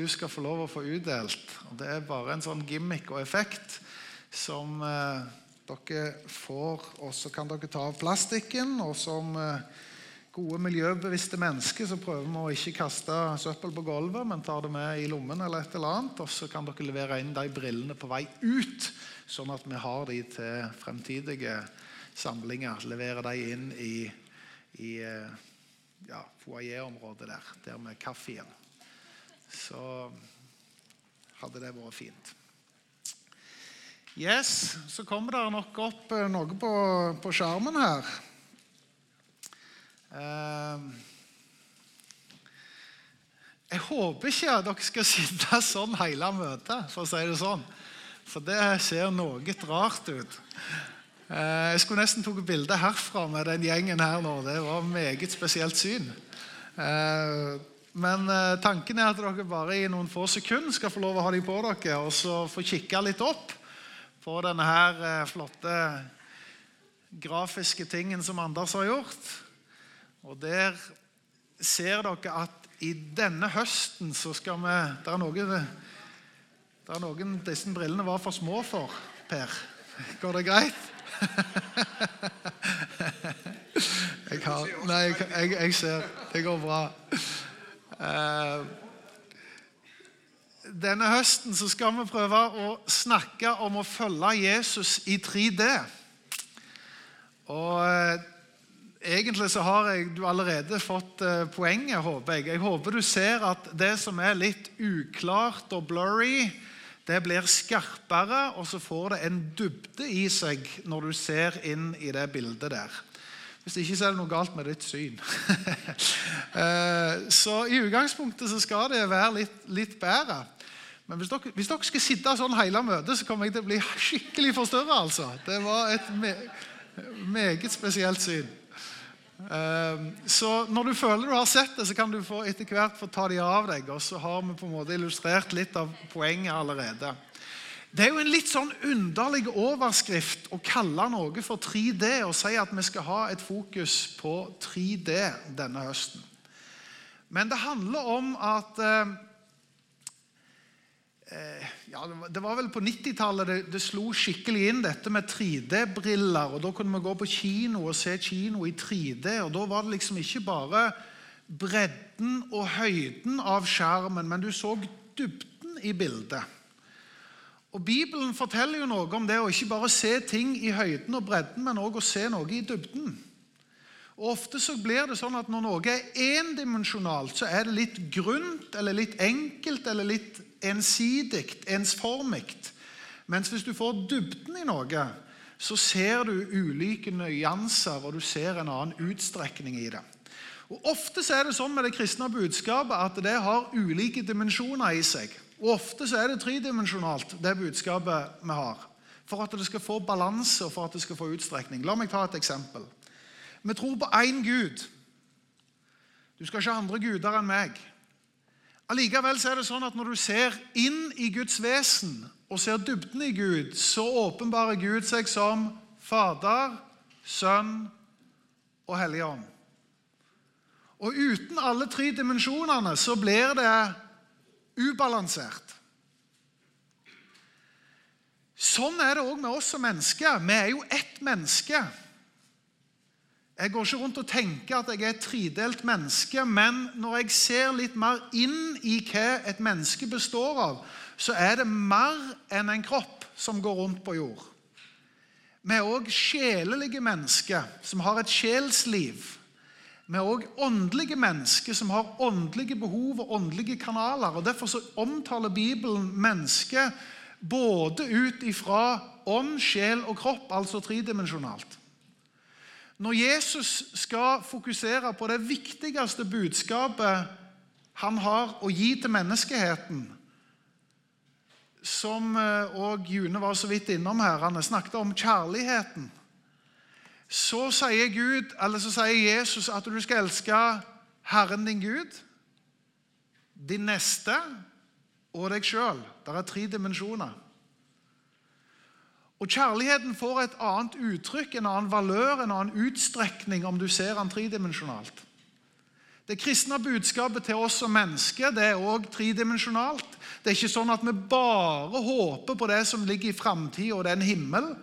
du skal få lov å få utdelt. Og Det er bare en sånn gimmick og effekt som eh, dere får. Og så kan dere ta av plastikken. Og som eh, gode miljøbevisste mennesker så prøver vi å ikke kaste søppel på gulvet, men tar det med i lommen eller et eller annet. Og så kan dere levere inn de brillene på vei ut, sånn at vi har de til fremtidige samlinger. Levere de inn i, i eh, ja, foajéområdet der, der med kaffen. Så hadde det vært fint. Yes, Så kommer det nok opp eh, noe på, på skjermen her. Eh, jeg håper ikke at dere skal sitte sånn hele møtet, for å si det sånn. For det ser noe rart ut. Eh, jeg skulle nesten tatt bilde herfra med den gjengen her nå. Det var meget spesielt syn. Eh, men tanken er at dere bare i noen få sekunder skal få lov å ha dem på dere, og så få kikke litt opp på denne her flotte grafiske tingen som Anders har gjort. Og der ser dere at i denne høsten så skal vi Det er noen, det er noen disse brillene var for små for, Per. Går det greit? Jeg har Nei, jeg, jeg ser. Det går bra. Uh, denne høsten så skal vi prøve å snakke om å følge Jesus i 3D. Og uh, Egentlig så har jeg, du allerede fått uh, poenget, håper jeg. Jeg håper du ser at det som er litt uklart og blurry, det blir skarpere, og så får det en dybde i seg når du ser inn i det bildet der. Hvis ikke så er det noe galt med ditt syn. uh, så i utgangspunktet så skal det være litt, litt bedre. Men hvis dere, hvis dere, skal sitte sånn hele møtet, så kommer jeg til å bli skikkelig forstørra. Altså. Det var et me meget spesielt syn. Ehm, så når du føler du har sett det, så kan du etter hvert få ta de av deg. Og så har vi på en måte illustrert litt av poenget allerede. Det er jo en litt sånn underlig overskrift å kalle noe for 3D og si at vi skal ha et fokus på 3D denne høsten. Men det handler om at eh, Eh, ja, Det var vel på 90-tallet det, det, slo skikkelig inn, dette med 3D-briller. og Da kunne vi gå på kino og se kino i 3D. og Da var det liksom ikke bare bredden og høyden av skjermen, men du så dybden i bildet. Og Bibelen forteller jo noe om det å ikke bare se ting i høyden og bredden, men òg å se noe i dybden. Og Ofte så blir det sånn at når noe er endimensjonalt, så er det litt grunt eller litt enkelt eller litt ensidig, ensformig. Mens hvis du får dybden i noe, så ser du ulike nyanser, og du ser en annen utstrekning i det. Og Ofte så er det sånn med det kristne budskapet at det har ulike dimensjoner i seg. Og Ofte så er det tredimensjonalt, det budskapet vi har. For at det skal få balanse og for at det skal få utstrekning. La meg ta et eksempel. Vi tror på én Gud. Du skal ikke ha andre guder enn meg. Allikevel er det sånn at når du ser inn i Guds vesen og ser dybden i Gud, så åpenbarer Gud seg som Fader, Sønn og Hellig Ånd. Og uten alle tre dimensjonene så blir det ubalansert. Sånn er det òg med oss som mennesker. Vi er jo ett menneske. Jeg går ikke rundt og tenker at jeg er et tredelt menneske, men når jeg ser litt mer inn i hva et menneske består av, så er det mer enn en kropp som går rundt på jord. Vi er òg sjelelige mennesker som har et sjelsliv. Vi er òg åndelige mennesker som har åndelige behov og åndelige kanaler. og Derfor så omtaler Bibelen mennesket både ut ifra ånd, sjel og kropp, altså tredimensjonalt. Når Jesus skal fokusere på det viktigste budskapet han har å gi til menneskeheten, som òg eh, June var så vidt innom her, han snakket om kjærligheten, så sier, Gud, så sier Jesus at du skal elske Herren din Gud, din neste og deg sjøl. Det er tre dimensjoner. Og Kjærligheten får et annet uttrykk, en annen valør, en annen utstrekning om du ser den tredimensjonalt. Det kristne budskapet til oss som mennesker det er òg tredimensjonalt. Det er ikke sånn at vi bare håper på det som ligger i framtida og den himmel,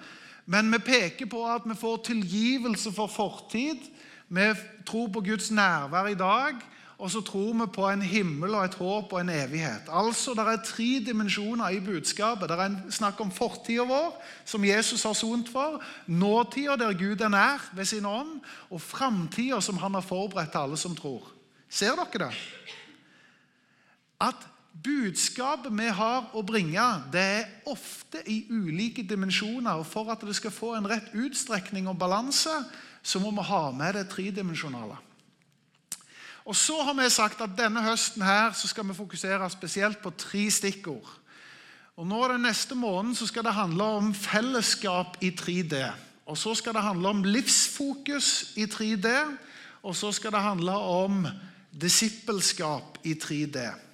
men vi peker på at vi får tilgivelse for fortid. Vi tror på Guds nærvær i dag, og så tror vi på en himmel og et håp og en evighet. Altså, Det er tre dimensjoner i budskapet. Det er en snakk om fortida vår, som Jesus har sont for, nåtida, der Gud er nær ved sin ånd, og framtida, som han har forberedt til alle som tror. Ser dere det? At budskapet vi har å bringe, det er ofte i ulike dimensjoner. og For at det skal få en rett utstrekning og balanse, så må vi ha med det tredimensjonale. Og så har vi sagt at Denne høsten her så skal vi fokusere spesielt på tre stikkord. Og nå Den neste måneden så skal det handle om fellesskap i 3D. Og Så skal det handle om livsfokus i 3D. Og så skal det handle om disippelskap i 3D.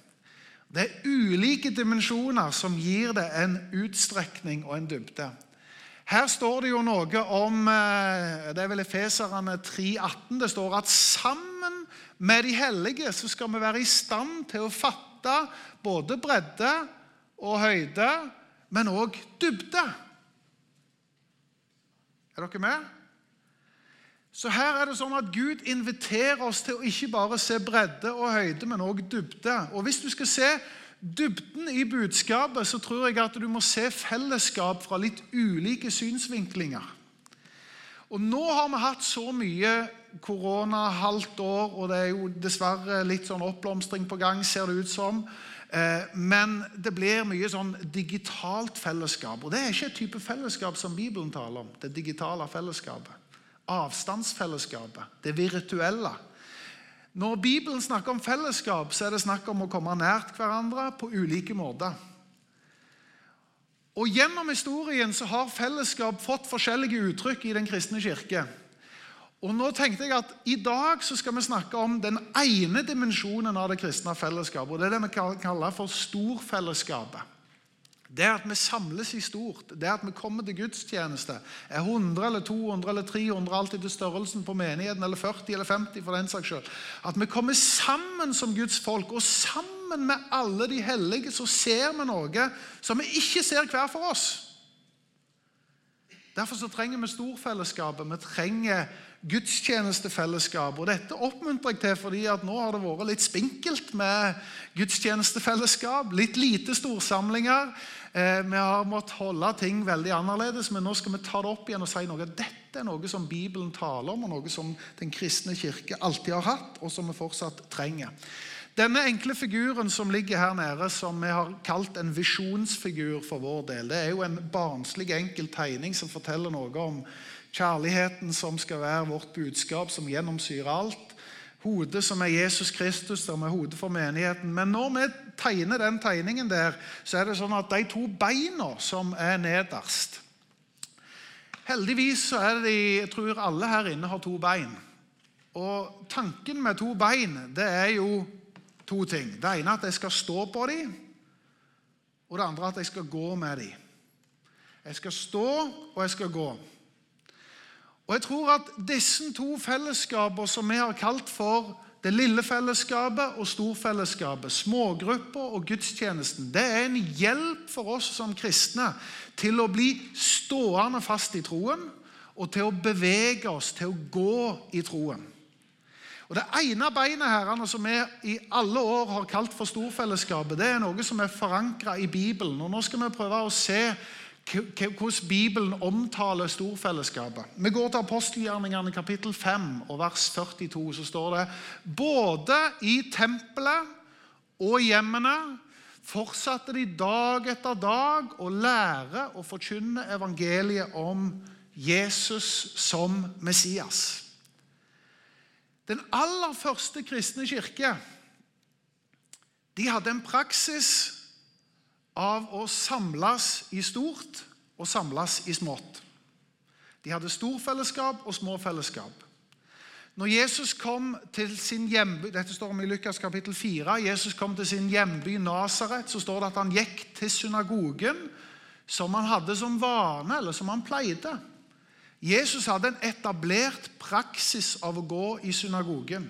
Det er ulike dimensjoner som gir det en utstrekning og en dybde. Her står det jo noe om eh, Det er vel Efeserne 3,18. Det står at sammen med de hellige så skal vi være i stand til å fatte både bredde og høyde, men òg dybde. Er dere med? Så her er det sånn at Gud inviterer oss til å ikke bare se bredde og høyde, men òg dybde. Og Hvis du skal se dybden i budskapet, så tror jeg at du må se fellesskap fra litt ulike synsvinklinger. Og Nå har vi hatt så mye korona halvt år, og det er jo dessverre litt sånn oppblomstring på gang, ser det ut som. Eh, men det blir mye sånn digitalt fellesskap. Og det er ikke et type fellesskap som Bibelen taler om. det digitale fellesskapet avstandsfellesskapet, det virtuelle. Når Bibelen snakker om fellesskap, så er det snakk om å komme nært hverandre på ulike måter. Og Gjennom historien så har fellesskap fått forskjellige uttrykk i Den kristne kirke. Og nå tenkte jeg at I dag så skal vi snakke om den ene dimensjonen av det kristne fellesskapet. og Det er det vi kaller for storfellesskapet. Det at vi samles i stort, det at vi kommer til gudstjeneste, er 100 eller 200 eller 300, alltid til størrelsen på menigheten, eller 40 eller 50 for den saks skyld. At vi kommer sammen som Guds folk, og sammen med alle de hellige så ser vi noe som vi ikke ser hver for oss. Derfor så trenger vi storfellesskapet. Vi trenger gudstjenestefellesskap. Og Dette oppmuntrer jeg til fordi at nå har det vært litt spinkelt med gudstjenestefellesskap. Litt lite storsamlinger. Eh, vi har måttet holde ting veldig annerledes, men nå skal vi ta det opp igjen og si noe. Dette er noe som Bibelen taler om, og noe som den kristne kirke alltid har hatt, og som vi fortsatt trenger. Denne enkle figuren som ligger her nede, som vi har kalt en visjonsfigur for vår del, det er jo en barnslig, enkel tegning som forteller noe om Kjærligheten som skal være vårt budskap, som gjennomsyrer alt. Hodet som er Jesus Kristus, som er hodet for menigheten. Men når vi tegner den tegningen der, så er det sånn at de to beina som er nederst Heldigvis så er det Jeg tror alle her inne har to bein. Og tanken med to bein, det er jo to ting. Det ene at jeg skal stå på dem, og det andre at jeg skal gå med dem. Jeg skal stå, og jeg skal gå. Og jeg tror at disse to fellesskaper som vi har kalt for det lille fellesskapet og storfellesskapet, smågrupper og gudstjenesten, det er en hjelp for oss som kristne til å bli stående fast i troen og til å bevege oss, til å gå i troen. Og Det ene beinet her, som vi i alle år har kalt for storfellesskapet, det er noe som er forankra i Bibelen. Og Nå skal vi prøve å se hvordan Bibelen omtaler storfellesskapet. Vi går til apostelgjerningene kapittel 5 og vers 42. Så står det både i tempelet og hjemmene fortsatte de dag etter dag å lære og forkynne evangeliet om Jesus som Messias. Den aller første kristne kirke de hadde en praksis av å samles i stort og samles i smått. De hadde storfellesskap og små fellesskap. Når Jesus kom til sin hjemby dette står om i Lukas kapittel 4, Jesus kom til sin hjemby Nasaret, så står det at han gikk til synagogen som han hadde som vane, eller som han pleide. Jesus hadde en etablert praksis av å gå i synagogen.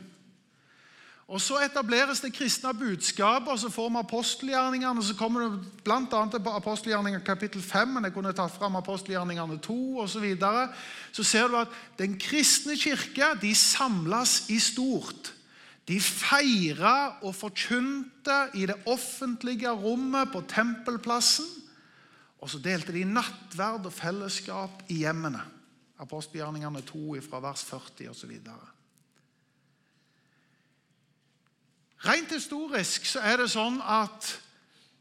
Og Så etableres det kristne budskapet, og så får vi apostelgjerningene. Så kommer det bl.a. til apostelgjerninger kapittel 5, men jeg kunne tatt fram apostelgjerningene 2 osv. Så, videre. så ser du at den kristne kirke de samles i stort. De feira og forkynte i det offentlige rommet på tempelplassen. Og så delte de nattverd og fellesskap i hjemmene. Apostelgjerningene 2 fra vers 40 osv. Rent historisk så er det sånn at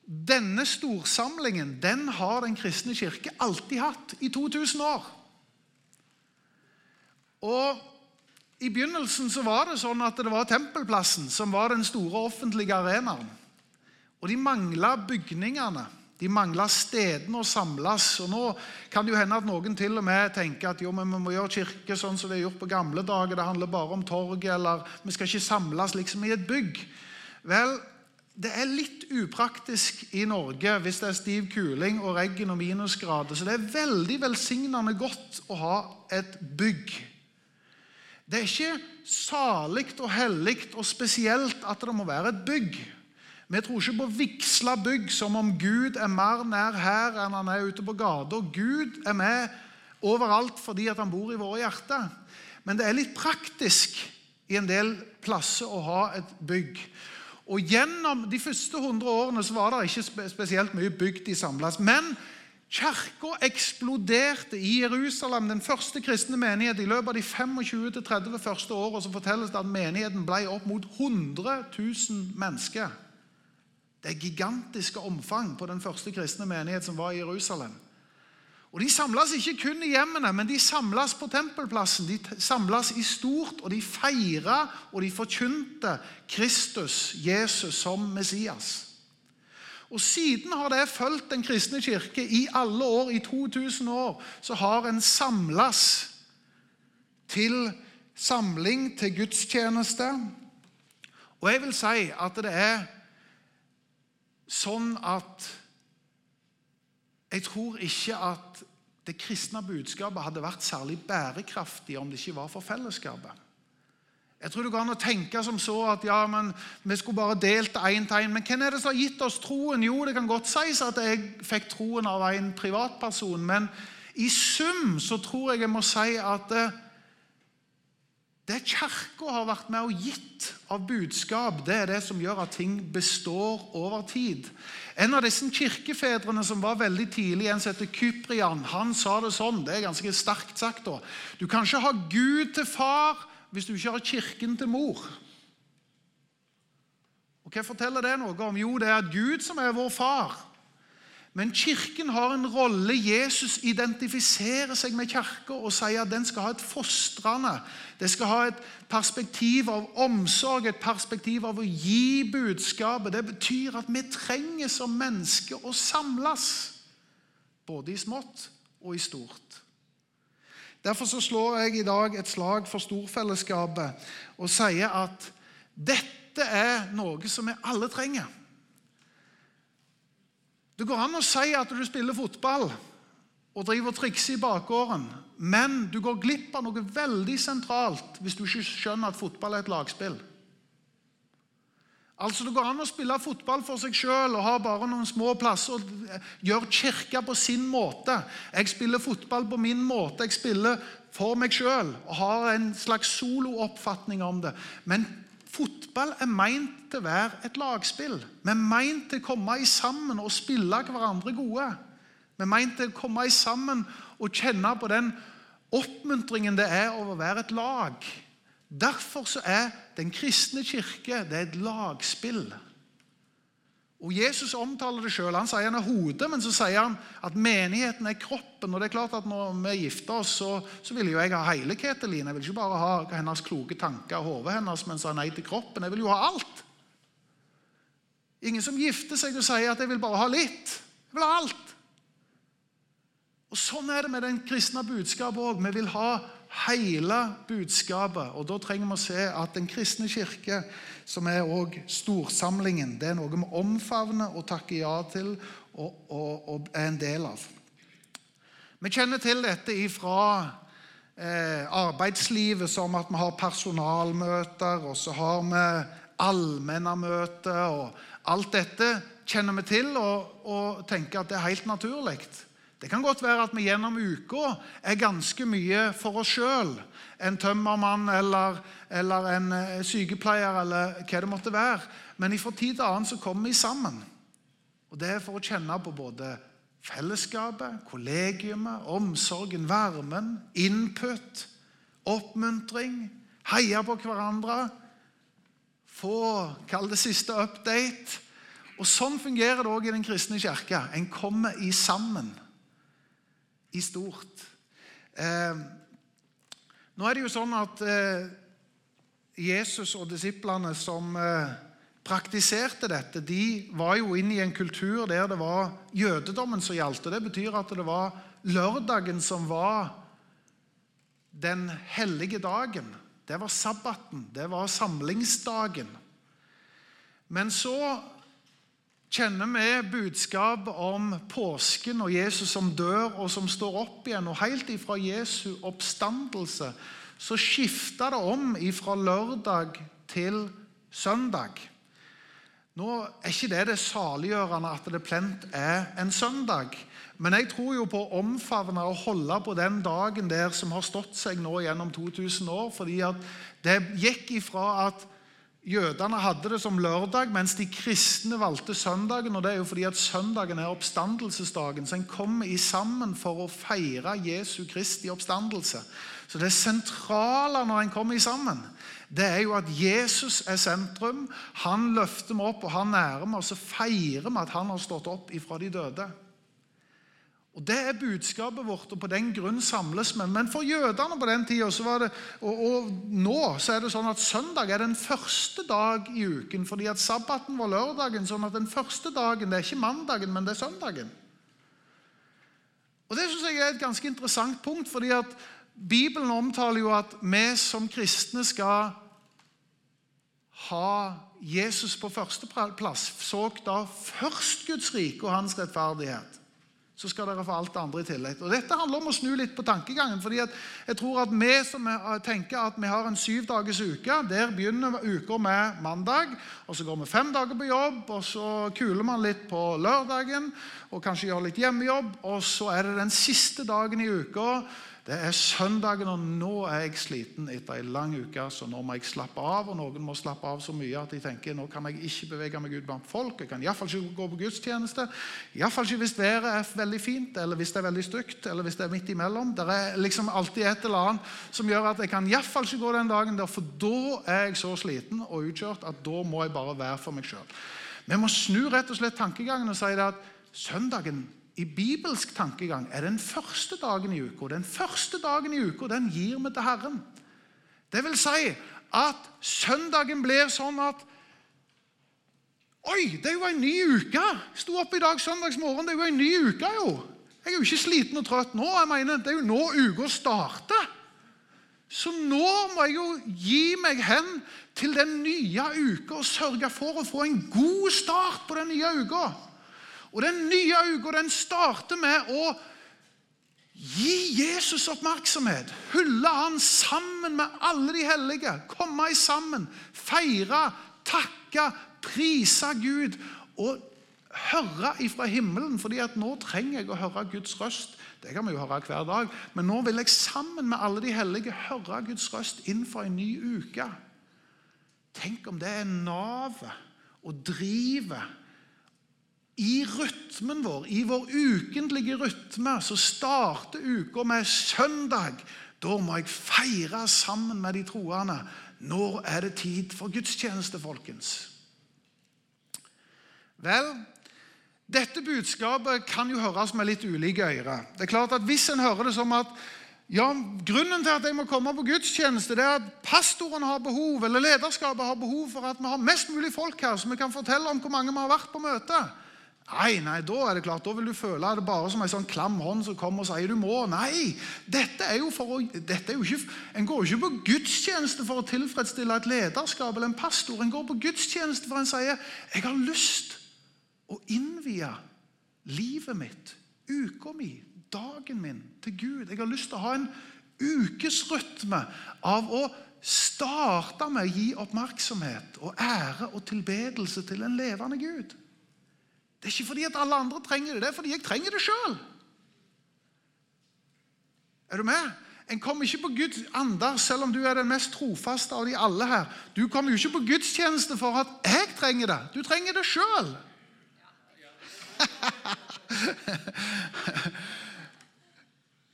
denne storsamlingen den har Den kristne kirke alltid hatt i 2000 år. Og I begynnelsen så var det sånn at det var Tempelplassen som var den store offentlige arenaen. Og de mangla bygningene. De mangla stedene å samles. og Nå kan det jo hende at noen til og med tenker at jo, men vi må gjøre kirke sånn som det er gjort på gamle dager. Det handler bare om torget, eller vi skal ikke samles liksom i et bygg. Vel, det er litt upraktisk i Norge hvis det er stiv kuling og regn og minusgrader. Så det er veldig velsignende godt å ha et bygg. Det er ikke salig og hellig og spesielt at det må være et bygg. Vi tror ikke på vigsla bygg som om Gud er mer nær her enn han er ute på gata. Gud er med overalt fordi han bor i våre hjerter. Men det er litt praktisk i en del plasser å ha et bygg. Og Gjennom de første 100 årene så var det ikke spesielt mye bygg de samles. Men kirka eksploderte i Jerusalem, den første kristne menighet. I løpet av de 25-30 første årene så fortelles det at menigheten ble opp mot 100 000 mennesker. Det er gigantiske omfang på den første kristne menighet som var i Jerusalem. Og De samles ikke kun i hjemmene, men de samles på tempelplassen. De samles i stort, og de feira og de forkynte Kristus, Jesus, som Messias. Og Siden har det fulgt Den kristne kirke i alle år, i 2000 år, så har en samles til samling, til gudstjeneste. Og jeg vil si at det er sånn at jeg tror ikke at det kristne budskapet hadde vært særlig bærekraftig om det ikke var for fellesskapet. Jeg tror det går an å tenke som så at ja, men vi skulle bare delt én tegn. Men hvem er det som har gitt oss troen? Jo, det kan godt sies at jeg fikk troen av en privatperson, men i sum så tror jeg jeg må si at eh, det Kirka har vært med og gitt av budskap, det er det som gjør at ting består over tid. En av disse kirkefedrene som var veldig tidlig, en som heter Kyprian, han sa det sånn Det er ganske sterkt sagt. da. Du kan ikke ha Gud til far hvis du ikke har Kirken til mor. Og Hva forteller det noe om? Jo, det er Gud som er vår far. Men Kirken har en rolle. Jesus identifiserer seg med kirka og sier at den skal ha et fostrende Det skal ha et perspektiv av omsorg, et perspektiv av å gi budskapet. Det betyr at vi trenger som mennesker å samles, både i smått og i stort. Derfor så slår jeg i dag et slag for storfellesskapet og sier at dette er noe som vi alle trenger. Det går an å si at du spiller fotball og driver og trikser i bakgården, men du går glipp av noe veldig sentralt hvis du ikke skjønner at fotball er et lagspill. Altså Det går an å spille fotball for seg sjøl og ha bare noen små plasser og gjøre kirka på sin måte. Jeg spiller fotball på min måte. Jeg spiller for meg sjøl og har en slags solooppfatning om det. Men Fotball er meint til å være et lagspill. Vi er meint til å komme i sammen og spille hverandre gode. Vi er meint til å komme i sammen og kjenne på den oppmuntringen det er over å være et lag. Derfor så er Den kristne kirke det er et lagspill. Og Jesus omtaler det selv. Han sier han er hodet, men så sier han at menigheten er kroppen. Og det er klart at Når vi gifter oss, så, så vil jo jeg ha hele Ketelin. Jeg vil ikke bare ha hennes kloke tanker og hodet hennes, men sa nei til kroppen. Jeg vil jo ha alt. Ingen som gifter seg og sier at 'jeg vil bare ha litt'. Jeg vil ha alt. Og Sånn er det med den kristne budskapet òg. Vi vil ha hele budskapet. Og Da trenger vi å se at Den kristne kirke, som er også storsamlingen, det er noe vi omfavner og takker ja til og, og, og er en del av. Vi kjenner til dette fra eh, arbeidslivet, som at vi har personalmøter, og så har vi allmennamøte og alt dette kjenner vi til og, og tenker at det er helt naturlig. Det kan godt være at vi gjennom uka er ganske mye for oss sjøl. En tømmermann eller, eller, en eh, sykepleier eller hva det måtte være. Men fra tid til annen så kommer vi sammen. Og Det er for å kjenne på både fellesskapet, kollegiumet, omsorgen, varmen, input, oppmuntring, heie på hverandre, få kall det siste update. Og Sånn fungerer det òg i den kristne kirke. En kommer i sammen i stort. Eh, nå er det jo sånn at eh, Jesus og disiplene som eh, praktiserte dette, de var jo inne i en kultur der det var jødedommen som gjaldt. Det betyr at det var lørdagen som var den hellige dagen. Det var sabbaten, det var samlingsdagen. Men så kjenner vi budskapet om påsken og Jesus som dør og som står opp igjen. Og Helt ifra Jesu oppstandelse så skifta det om ifra lørdag til søndag. Nå er ikke det det saliggjørende at det plent er en søndag. Men jeg tror jo på å omfavne og holde på den dagen der som har stått seg nå gjennom 2000 år. fordi at det gikk ifra at Jødene hadde det som lørdag, mens de kristne valgte søndagen. og det er jo fordi at Søndagen er oppstandelsesdagen, så en kommer i sammen for å feire Jesu Kristi oppstandelse. Så Det sentrale når en kommer i sammen, det er jo at Jesus er sentrum. Han løfter vi opp, og han nærer vi, og så feirer vi at han har stått opp ifra de døde. Og Det er budskapet vårt, og på den grunn samles vi. Men for jødene på den tida og, og, nå så er det sånn at søndag er den første dag i uken. Fordi at sabbaten var lørdagen, sånn at den første dagen det er ikke mandagen, men det er søndagen. Og Det synes jeg er et ganske interessant punkt, fordi at Bibelen omtaler jo at vi som kristne skal ha Jesus på førsteplass. Såg da først Guds rike og hans rettferdighet så skal dere få alt det andre i tillegg. Og Dette handler om å snu litt på tankegangen. fordi jeg tror at Vi som tenker at vi har en syv dagers uke, der begynner uka med mandag. Og Så går vi fem dager på jobb, og så kuler man litt på lørdagen. Og kanskje gjør litt hjemmejobb. Og så er det den siste dagen i uka det er søndagen, og nå er jeg sliten etter ei lang uke, så nå må jeg slappe av. Og noen må slappe av så mye at de tenker nå kan jeg ikke bevege meg ut blant folk. Jeg kan iallfall ikke gå på gudstjeneste. Iallfall ikke hvis været er veldig fint, eller hvis det er veldig stygt, eller hvis det er midt imellom. Det er liksom alltid et eller annet som gjør at jeg kan iallfall ikke gå den dagen der, for da er jeg så sliten og utkjørt at da må jeg bare være for meg sjøl. Vi må snu rett og slett tankegangen og si det at søndagen i bibelsk tankegang er den første dagen i uka. Den første dagen i uka den gir vi til Herren. Det vil si at søndagen blir sånn at Oi, det er jo en ny uke! Sto opp i dag søndagsmorgen. Det er jo en ny uke, jo. Jeg er jo ikke sliten og trøtt nå. jeg mener, Det er jo nå uka starter. Så nå må jeg jo gi meg hen til den nye uka og sørge for å få en god start på den nye uka. Og Den nye uka den starter med å gi Jesus oppmerksomhet. Hylle han sammen med alle de hellige. Komme sammen, feire, takke, prise Gud og høre ifra himmelen. fordi at nå trenger jeg å høre Guds røst. Det kan vi jo høre hver dag. Men nå vil jeg sammen med alle de hellige høre Guds røst innenfor en ny uke. Tenk om det er navet og drivet i rytmen vår, i vår ukentlige rytme, så starter uka med søndag. Da må jeg feire sammen med de troende. Nå er det tid for gudstjeneste, folkens. Vel, dette budskapet kan jo høres med litt ulike ører. Det er klart at Hvis en hører det som at ja, grunnen til at jeg må komme på gudstjeneste, det er at pastoren har behov, eller lederskapet har behov for at vi har mest mulig folk her, så vi kan fortelle om hvor mange vi har vært på møte. Nei, nei, da er det klart, da vil du føle det bare som en sånn klam hånd som kommer og sier du må. Nei, dette er jo for å, dette er jo ikke, En går ikke på gudstjeneste for å tilfredsstille et lederskap eller en pastor. En går på gudstjeneste for en sier jeg har lyst å innvie livet mitt, uka mi, dagen min til Gud. Jeg har lyst til å ha en ukesrytme av å starte med å gi oppmerksomhet og ære og tilbedelse til en levende Gud. Det er ikke fordi at alle andre trenger det, det er fordi jeg trenger det sjøl. Er du med? En kommer ikke på Guds ander selv om du er den mest trofaste av de alle her. Du kommer jo ikke på gudstjeneste for at 'jeg trenger det'. Du trenger det sjøl.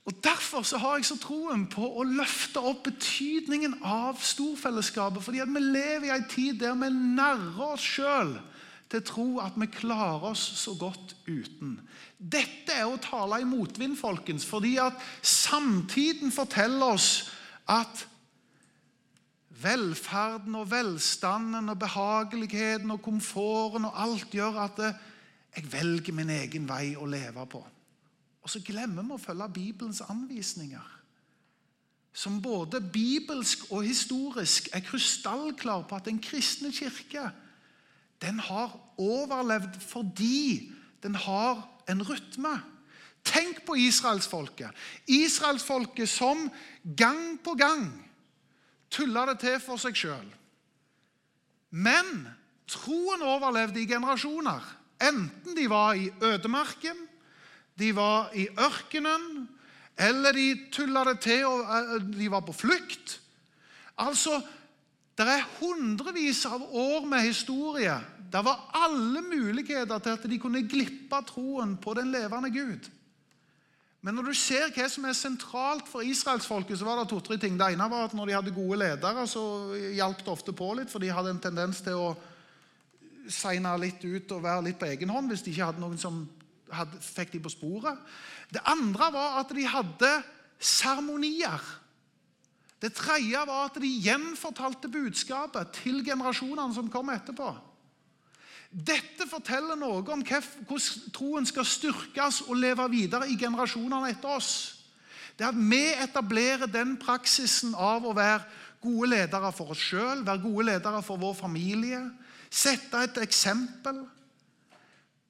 Og Derfor så har jeg så troen på å løfte opp betydningen av storfellesskapet. fordi at vi lever i en tid der vi nærmer oss sjøl til å tro at vi klarer oss så godt uten. Dette er å tale i motvind, folkens, fordi at samtiden forteller oss at velferden og velstanden og behageligheten og komforten og alt gjør at jeg velger min egen vei å leve på. Og så glemmer vi å følge Bibelens anvisninger. Som både bibelsk og historisk er krystallklar på at den kristne kirke den har overlevd fordi den har en rytme. Tenk på israelsfolket. Israelsfolket som gang på gang tulla det til for seg sjøl. Men troen overlevde i generasjoner. Enten de var i ødemarken, de var i ørkenen, eller de tulla det til og eh, de var på flukt. Altså, det er hundrevis av år med historie. Det var alle muligheter til at de kunne glippe troen på den levende Gud. Men når du ser hva som er sentralt for israelsfolket, så var det to-tre ting. Det ene var at når de hadde gode ledere, så hjalp det ofte på litt, for de hadde en tendens til å seine litt ut og være litt på egen hånd hvis de ikke hadde noen som hadde, fikk de på sporet. Det andre var at de hadde seremonier. Det tredje var at de gjenfortalte budskapet til generasjonene som kom etterpå. Dette forteller noe om hvordan troen skal styrkes og leve videre i generasjonene etter oss. Det at vi etablerer den praksisen av å være gode ledere for oss sjøl, være gode ledere for vår familie, sette et eksempel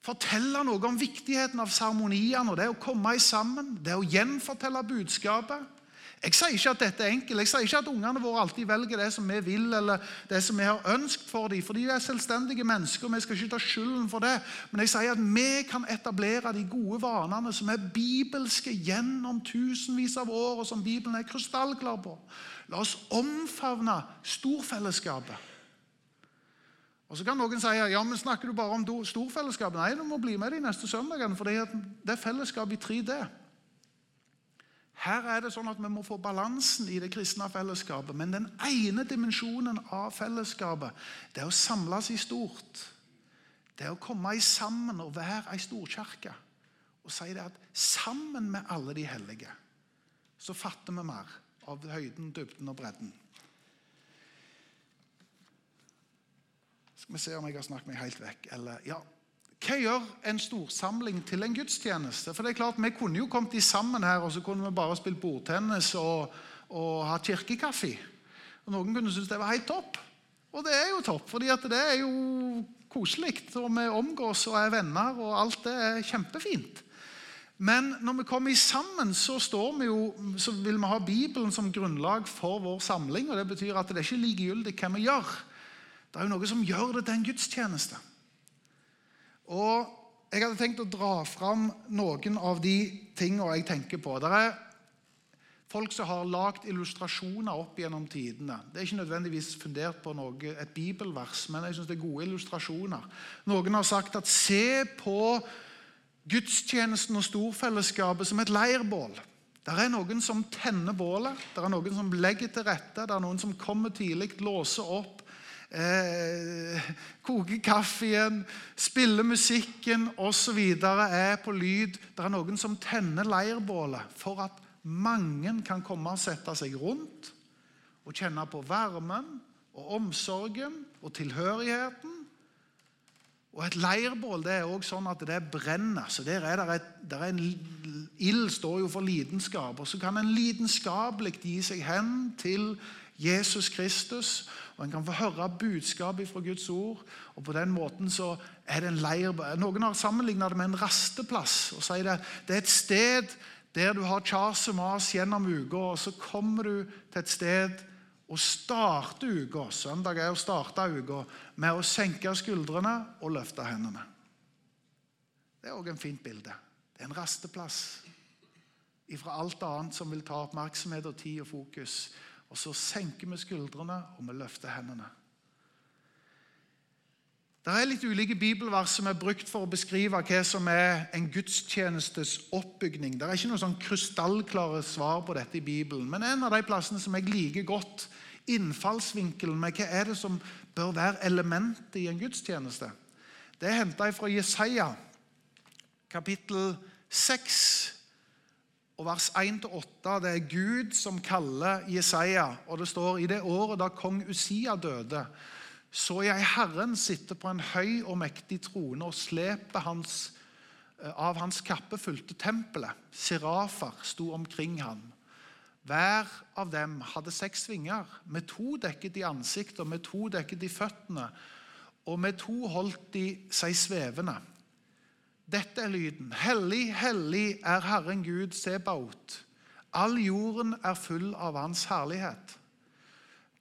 fortelle noe om viktigheten av seremoniene og det å komme sammen, det å gjenfortelle budskapet. Jeg sier ikke at dette er enkelt. Jeg sier ikke at ungene våre alltid velger det som vi vil, eller det som vi har ønsket for dem, for de er selvstendige mennesker, og vi skal ikke ta skylden for det. Men jeg sier at vi kan etablere de gode vanene som er bibelske gjennom tusenvis av år, og som Bibelen er krystallklar på. La oss omfavne storfellesskapet. Og Så kan noen si ja, men snakker du bare om storfellesskap. Nei, du må bli med de neste søndagene, for det er fellesskap i 3D. Her er det sånn at Vi må få balansen i det kristne fellesskapet. Men den ene dimensjonen av fellesskapet det er å samles i stort. Det er å komme sammen og være ei storkirke. Og si det at sammen med alle de hellige så fatter vi mer av høyden, dybden og bredden. Skal vi se om jeg har snakket meg helt vekk. Eller, ja. Hva gjør en storsamling til en gudstjeneste? For det er klart, Vi kunne jo kommet sammen her og så kunne vi bare spilt bordtennis og, og hatt kirkekaffe. Og Noen kunne synes det var helt topp. Og det er jo topp, fordi det er jo koselig. Og vi omgås og er venner, og alt det er kjempefint. Men når vi kommer sammen, så, vi jo, så vil vi ha Bibelen som grunnlag for vår samling. og Det betyr at det er ikke likegyldig hva vi gjør. Det er jo noe som gjør det til en gudstjeneste. Og Jeg hadde tenkt å dra fram noen av de tingene jeg tenker på. Det er folk som har lagd illustrasjoner opp gjennom tidene. Det er ikke nødvendigvis fundert på noe, et bibelvers, men jeg synes det er gode illustrasjoner. Noen har sagt at se på gudstjenesten og storfellesskapet som et leirbål. Det er noen som tenner bålet, det er noen som legger til rette, det er noen som kommer tidlig, låser opp, eh, koke kaffen, spille musikken osv. er på lyd. Det er noen som tenner leirbålet for at mange kan komme og sette seg rundt og kjenne på varmen og omsorgen og tilhørigheten. Og Et leirbål det er også sånn at det brenner. så der er det, et, der er en Ild står jo for lidenskap. og Så kan en lidenskapelig gi seg hen til Jesus Kristus og En kan få høre budskapet fra Guds ord. og På den måten så er det en leir. Noen har sammenlignet det med en rasteplass. og sier det, det er et sted der du har kjas og mas gjennom uka, og så kommer du til et sted å starte uka søndag er å starte uka, med å senke skuldrene og løfte hendene. Det er òg en fint bilde. Det er en rasteplass ifra alt annet som vil ta oppmerksomhet og tid og fokus. Og så senker vi skuldrene, og vi løfter hendene. Det er litt ulike bibelvers som er brukt for å beskrive hva som er en gudstjenestes oppbygning. Det er ikke noe sånn krystallklare svar på dette i Bibelen. Men en av de plassene som jeg liker godt, innfallsvinkelen med hva er det som bør være elementet i en gudstjeneste, det er henta fra Jesaja, kapittel 6, og vers 1-8. Det er Gud som kaller Jesaja, og det står i det året da kong Usia døde så jeg Herren sitte på en høy og mektig trone, og slepet hans, eh, av hans kappe fulgte tempelet. Sirafer sto omkring ham. Hver av dem hadde seks vinger. Med to dekket i ansiktet, og med to dekket i føttene. Og med to holdt de seg svevende. Dette er lyden. Hellig, hellig er Herren Gud Sebaot. All jorden er full av Hans herlighet.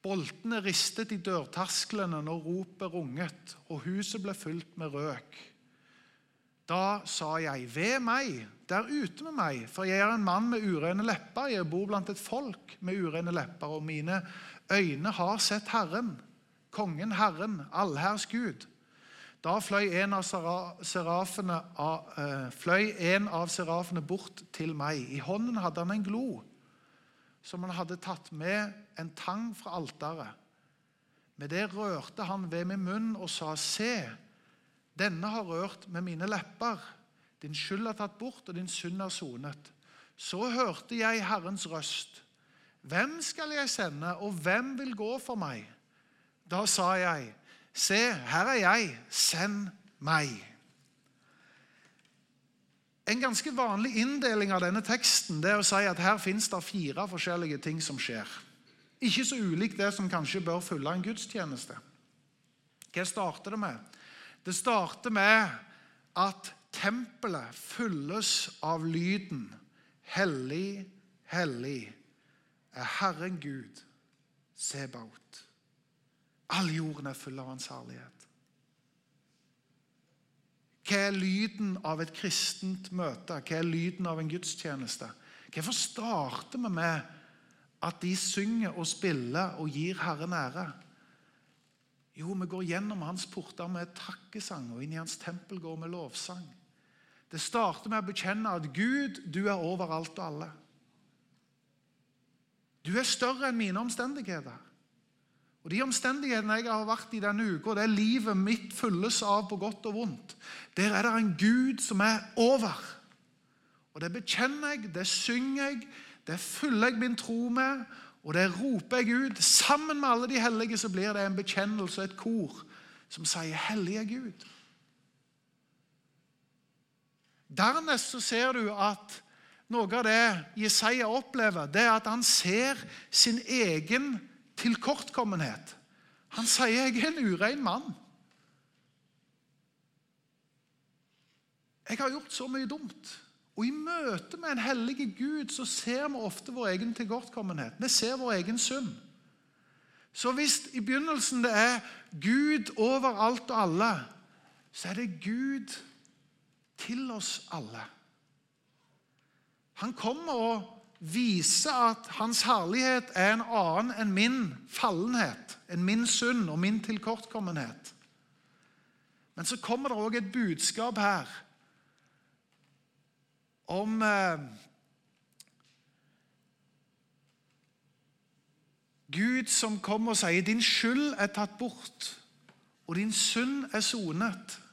Boltene ristet i dørtersklene når ropet runget, og huset ble fylt med røk. Da sa jeg, ved meg, der ute med meg, for jeg er en mann med urene lepper, jeg bor blant et folk med urene lepper, og mine øyne har sett Herren, kongen Herren, allherrs Gud. Da fløy en av serafene, uh, fløy en av serafene bort til meg. I hånden hadde han en glo som han hadde tatt med en tang fra alteret. Med det rørte han ved min munn og sa, Se, denne har rørt med mine lepper. Din skyld er tatt bort, og din synd er sonet. Så hørte jeg Herrens røst. Hvem skal jeg sende, og hvem vil gå for meg? Da sa jeg, Se, her er jeg, send meg. En ganske vanlig inndeling av denne teksten det er å si at her fins det fire forskjellige ting som skjer. Ikke så ulikt det som kanskje bør følge en gudstjeneste. Hva starter det med? Det starter med at tempelet fylles av lyden Hellig, hellig er Herren Gud, Sebaot. All jorden er full av Hans herlighet. Hva er lyden av et kristent møte? Hva er lyden av en gudstjeneste? Hvorfor starter vi med at de synger og spiller og gir Herren ære? Jo, vi går gjennom hans porter med takkesang, og inn i hans tempel går med lovsang. Det starter med å bekjenne at Gud, du er overalt og alle. Du er større enn mine omstendigheter. Og De omstendighetene jeg har vært i denne uka, det livet mitt fylles av på godt og vondt, der er det en Gud som er over. Og Det bekjenner jeg, det synger jeg, det fyller jeg min tro med, og det roper jeg ut. Sammen med alle de hellige så blir det en bekjennelse, et kor, som sier 'Hellig er Gud'. Dernest så ser du at noe av det Jesaja opplever, det er at han ser sin egen tilkortkommenhet. Han sier 'jeg er en urein mann'. Jeg har gjort så mye dumt. Og I møte med en hellig Gud så ser vi ofte vår egen tilkortkommenhet. Vi ser vår egen synd. Så hvis i begynnelsen det er Gud over alt og alle, så er det Gud til oss alle. Han kommer og viser at hans herlighet er en annen enn min fallenhet, enn min synd og min tilkortkommenhet. Men så kommer det òg et budskap her om eh, Gud som kommer og sier 'din skyld er tatt bort, og din synd er sonet'.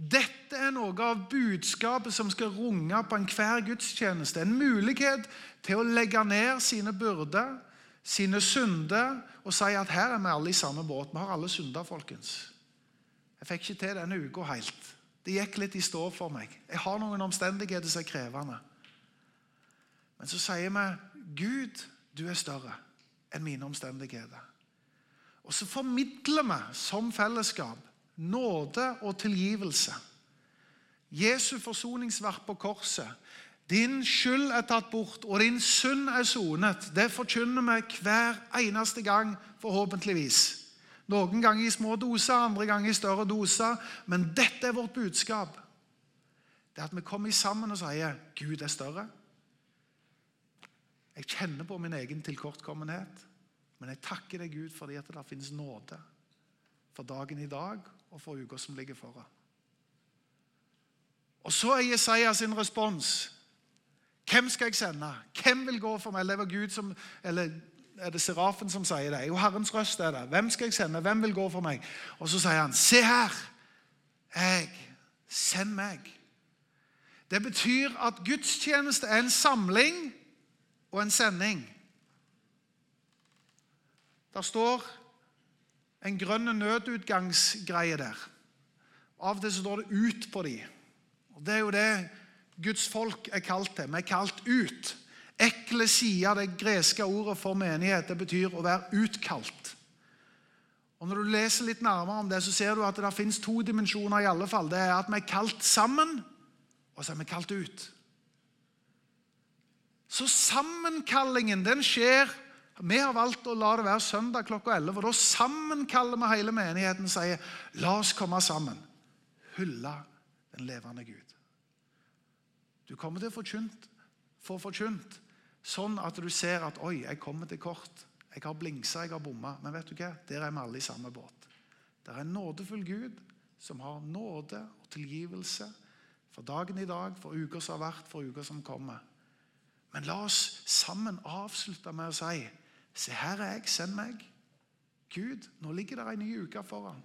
Dette er noe av budskapet som skal runge på enhver gudstjeneste. En mulighet til å legge ned sine byrder, sine synder, og si at her er vi alle i samme båt. Vi har alle synder, folkens. Jeg fikk ikke til denne uka helt. Det gikk litt i stå for meg. Jeg har noen omstendigheter som er krevende. Men så sier vi, 'Gud, du er større enn mine omstendigheter'. Og så formidler vi som fellesskap nåde og tilgivelse. Jesu forsoningsverk på korset Din skyld er tatt bort, og din synd er sonet. Det forkynner vi hver eneste gang, forhåpentligvis. Noen ganger i små doser, andre ganger i større doser. Men dette er vårt budskap. Det er at vi kommer sammen og sier Gud er større. Jeg kjenner på min egen tilkortkommenhet, men jeg takker deg, Gud, fordi at det finnes nåde for dagen i dag og for uka som ligger foran. Og så er Jesaja sin respons hvem skal jeg sende? Hvem vil gå for meg? Eller, Gud som, eller er det serafen som sier det? Jo, Herrens røst er det. Hvem skal jeg sende? Hvem vil gå for meg? Og så sier han, se her, jeg, send meg. Det betyr at gudstjeneste er en samling og en sending. Der står en grønn nødutgangsgreie der. Av og til står det 'ut' på de. Og Det er jo det Guds folk er kalt til. Vi er kalt ut. Ekle sider, det greske ordet for menighet, det betyr å være utkalt. Og Når du leser litt nærmere om det, så ser du at det finnes to dimensjoner. i alle fall. Det er at vi er kalt sammen, og så er vi kalt ut. Så sammenkallingen den skjer Vi har valgt å la det være søndag klokka 11. For da sammenkaller vi hele menigheten og sier la oss komme sammen. Hylle den levende Gud. Du kommer til å få forkynt sånn at du ser at oi, jeg kommer til kort. Jeg har blingsa, jeg har bomma. Men vet du hva? der er vi alle i samme båt. Det er en nådefull Gud som har nåde og tilgivelse for dagen i dag, for uker som har vært, for uker som kommer. Men la oss sammen avslutte med å si Se, her er jeg, send meg. Gud, nå ligger det en ny uke foran.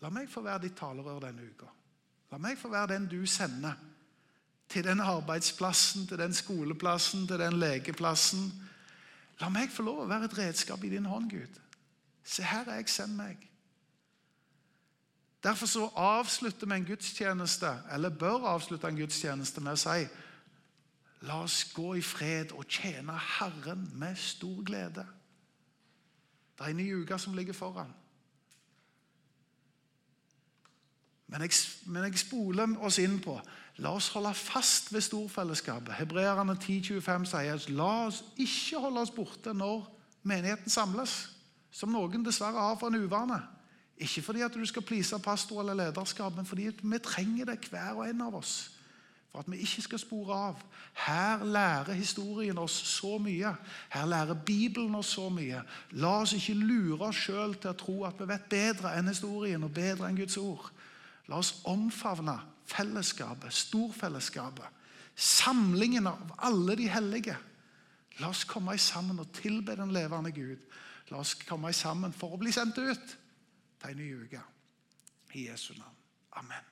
La meg få være ditt talerør denne uka. La meg få være den du sender til den arbeidsplassen, til den skoleplassen, til den legeplassen. La meg få lov å være et redskap i din hånd, Gud. Se, her er jeg, send meg. Derfor så avslutter vi en gudstjeneste, eller bør avslutte en gudstjeneste med å si La oss gå i fred og tjene Herren med stor glede. Det er en ny uke som ligger foran. Men jeg, men jeg spoler oss inn på La oss holde fast ved storfellesskapet. Hebreerne 10,25 sier la oss ikke holde oss borte når menigheten samles, som noen dessverre har for en uvane. Ikke fordi at du skal please pastor eller lederskap, men fordi vi trenger det, hver og en av oss. For at vi ikke skal spore av. Her lærer historien oss så mye. Her lærer Bibelen oss så mye. La oss ikke lure oss sjøl til å tro at vi vet bedre enn historien og bedre enn Guds ord. La oss omfavne fellesskapet, storfellesskapet, samlingen av alle de hellige. La oss komme sammen og tilbe den levende Gud. La oss komme sammen for å bli sendt ut til en ny uke. I Jesu navn. Amen.